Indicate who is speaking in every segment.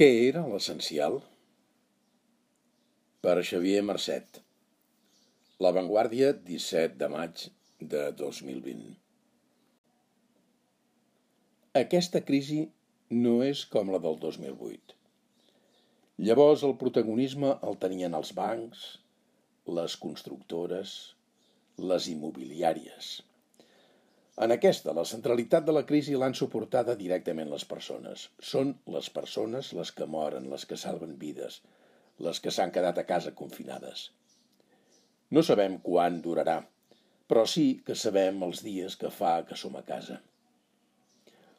Speaker 1: Què era l'essencial? Per Xavier Marcet. La Vanguardia, 17 de maig de 2020. Aquesta crisi no és com la del 2008. Llavors el protagonisme el tenien els bancs, les constructores, les immobiliàries. En aquesta, la centralitat de la crisi l'han suportada directament les persones. Són les persones les que moren, les que salven vides, les que s'han quedat a casa confinades. No sabem quan durarà, però sí que sabem els dies que fa que som a casa.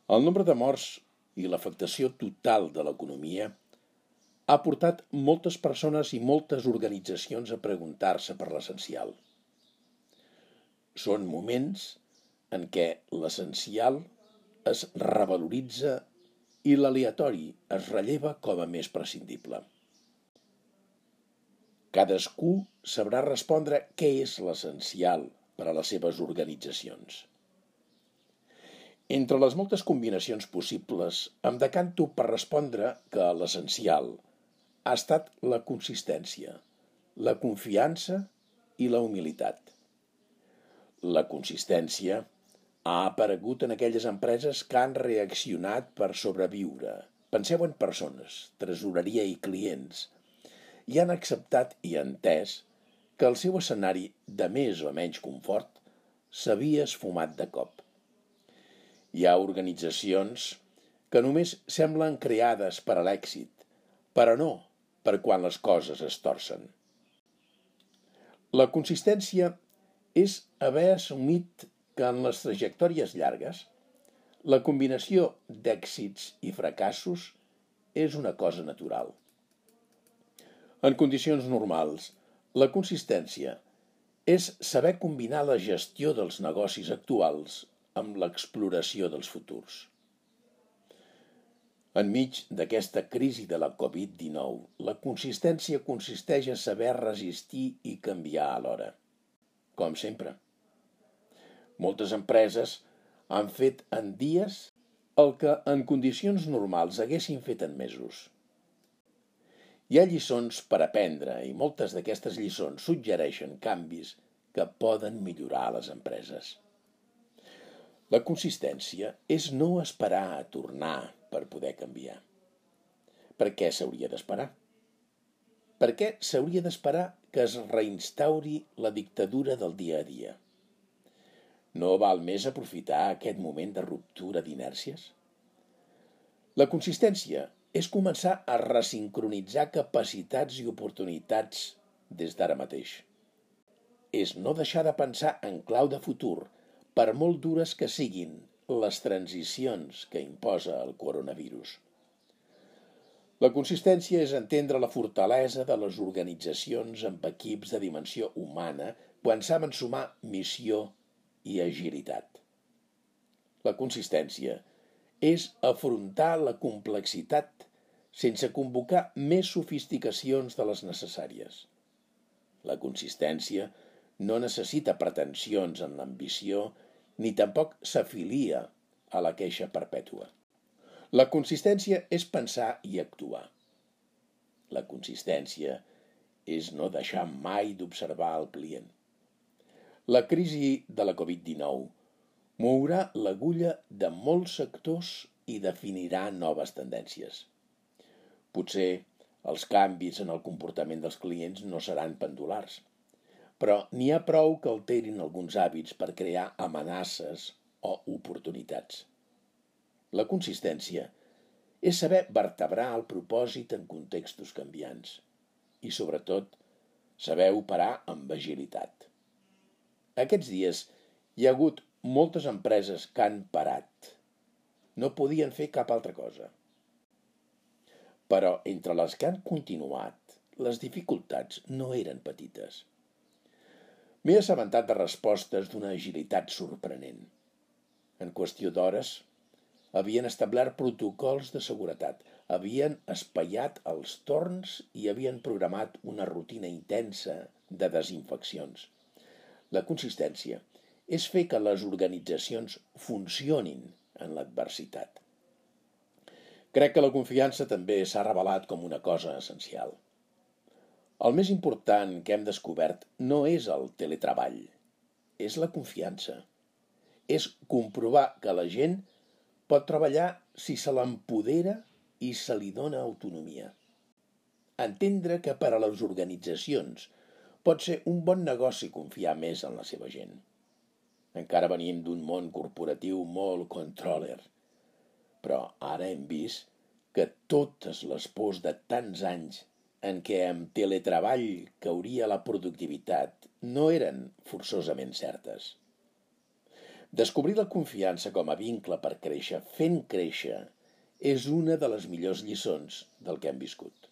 Speaker 1: El nombre de morts i l'afectació total de l'economia ha portat moltes persones i moltes organitzacions a preguntar-se per l'essencial. Són moments en què l'essencial es revaloritza i l'aleatori es relleva com a més prescindible. Cadascú sabrà respondre què és l'essencial per a les seves organitzacions. Entre les moltes combinacions possibles, em decanto per respondre que l'essencial ha estat la consistència, la confiança i la humilitat. La consistència ha aparegut en aquelles empreses que han reaccionat per sobreviure. Penseu en persones, tresoreria i clients, i han acceptat i entès que el seu escenari de més o menys confort s'havia esfumat de cop. Hi ha organitzacions que només semblen creades per a l'èxit, però no per quan les coses es torcen. La consistència és haver assumit que en les trajectòries llargues la combinació d'èxits i fracassos és una cosa natural. En condicions normals, la consistència és saber combinar la gestió dels negocis actuals amb l'exploració dels futurs. Enmig d'aquesta crisi de la Covid-19, la consistència consisteix a saber resistir i canviar alhora. Com sempre. Moltes empreses han fet en dies el que en condicions normals haguessin fet en mesos. Hi ha lliçons per aprendre i moltes d'aquestes lliçons suggereixen canvis que poden millorar les empreses. La consistència és no esperar a tornar per poder canviar. Per què s'hauria d'esperar? Per què s'hauria d'esperar que es reinstauri la dictadura del dia a dia? No val més aprofitar aquest moment de ruptura d'inèrcies? La consistència és començar a resincronitzar capacitats i oportunitats des d'ara mateix. És no deixar de pensar en clau de futur, per molt dures que siguin les transicions que imposa el coronavirus. La consistència és entendre la fortalesa de les organitzacions amb equips de dimensió humana quan saben sumar missió i agilitat. La consistència és afrontar la complexitat sense convocar més sofisticacions de les necessàries. La consistència no necessita pretensions en l'ambició ni tampoc s'afilia a la queixa perpètua. La consistència és pensar i actuar. La consistència és no deixar mai d'observar el client. La crisi de la Covid-19 mourà l'agulla de molts sectors i definirà noves tendències. Potser els canvis en el comportament dels clients no seran pendulars, però n'hi ha prou que alterin alguns hàbits per crear amenaces o oportunitats. La consistència és saber vertebrar el propòsit en contextos canviants i, sobretot, saber operar amb agilitat. Aquests dies hi ha hagut moltes empreses que han parat. No podien fer cap altra cosa. Però entre les que han continuat, les dificultats no eren petites. M'he assabentat de respostes d'una agilitat sorprenent. En qüestió d'hores, havien establert protocols de seguretat, havien espaiat els torns i havien programat una rutina intensa de desinfeccions. La consistència és fer que les organitzacions funcionin en l'adversitat. Crec que la confiança també s'ha revelat com una cosa essencial. El més important que hem descobert no és el teletreball, és la confiança. És comprovar que la gent pot treballar si se l'empodera i se li dona autonomia. Entendre que per a les organitzacions pot ser un bon negoci confiar més en la seva gent. Encara venim d'un món corporatiu molt controller, però ara hem vist que totes les pors de tants anys en què amb teletreball cauria la productivitat no eren forçosament certes. Descobrir la confiança com a vincle per créixer, fent créixer, és una de les millors lliçons del que hem viscut.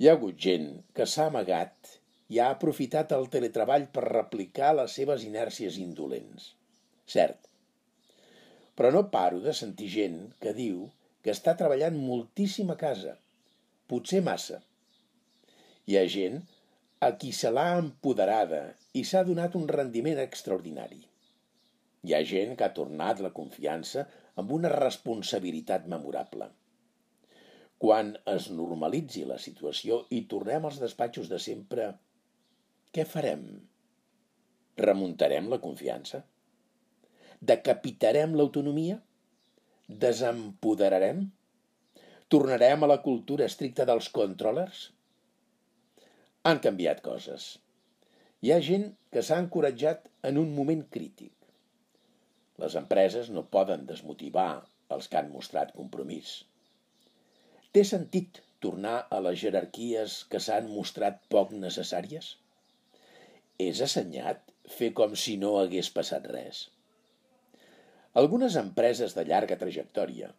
Speaker 1: Hi ha hagut gent que s'ha amagat i ha aprofitat el teletreball per replicar les seves inèrcies indolents. Cert. Però no paro de sentir gent que diu que està treballant moltíssim a casa, potser massa. Hi ha gent a qui se l'ha empoderada i s'ha donat un rendiment extraordinari. Hi ha gent que ha tornat la confiança amb una responsabilitat memorable. Quan es normalitzi la situació i tornem als despatxos de sempre, què farem? Remuntarem la confiança? Decapitarem l'autonomia? Desempoderarem? Tornarem a la cultura estricta dels controllers? Han canviat coses. Hi ha gent que s'ha encoratjat en un moment crític. Les empreses no poden desmotivar els que han mostrat compromís. Té sentit tornar a les jerarquies que s'han mostrat poc necessàries? És assenyat fer com si no hagués passat res. Algunes empreses de llarga trajectòria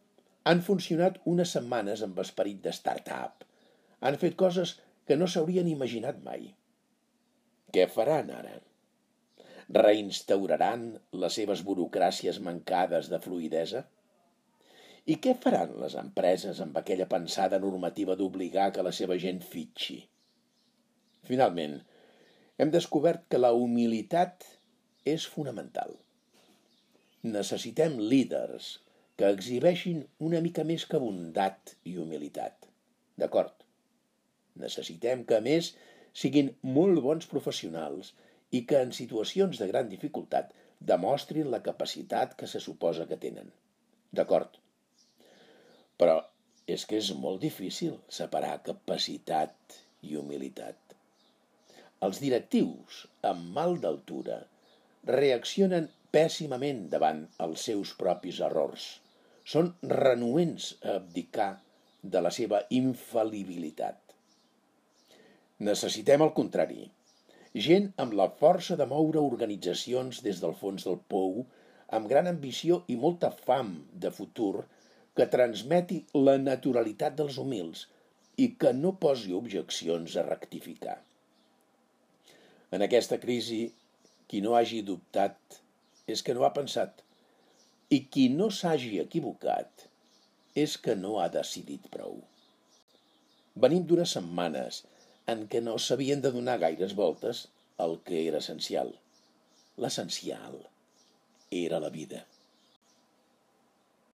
Speaker 1: han funcionat unes setmanes amb esperit de start-up. Han fet coses que no s'haurien imaginat mai. Què faran ara? Reinstauraran les seves burocràcies mancades de fluidesa? I què faran les empreses amb aquella pensada normativa d'obligar que la seva gent fitxi? Finalment, hem descobert que la humilitat és fonamental. Necessitem líders que exhibeixin una mica més que bondat i humilitat. D'acord. Necessitem que, a més, siguin molt bons professionals i que en situacions de gran dificultat demostrin la capacitat que se suposa que tenen. D'acord. Però és que és molt difícil separar capacitat i humilitat. Els directius, amb mal d'altura, reaccionen pèssimament davant els seus propis errors. Són renuents a abdicar de la seva infal·libilitat. Necessitem el contrari. Gent amb la força de moure organitzacions des del fons del pou, amb gran ambició i molta fam de futur, que transmeti la naturalitat dels humils i que no posi objeccions a rectificar. En aquesta crisi, qui no hagi dubtat és que no ha pensat. I qui no s'hagi equivocat és que no ha decidit prou. Venim d'unes setmanes en què no s'havien de donar gaires voltes al que era essencial. L'essencial era la vida.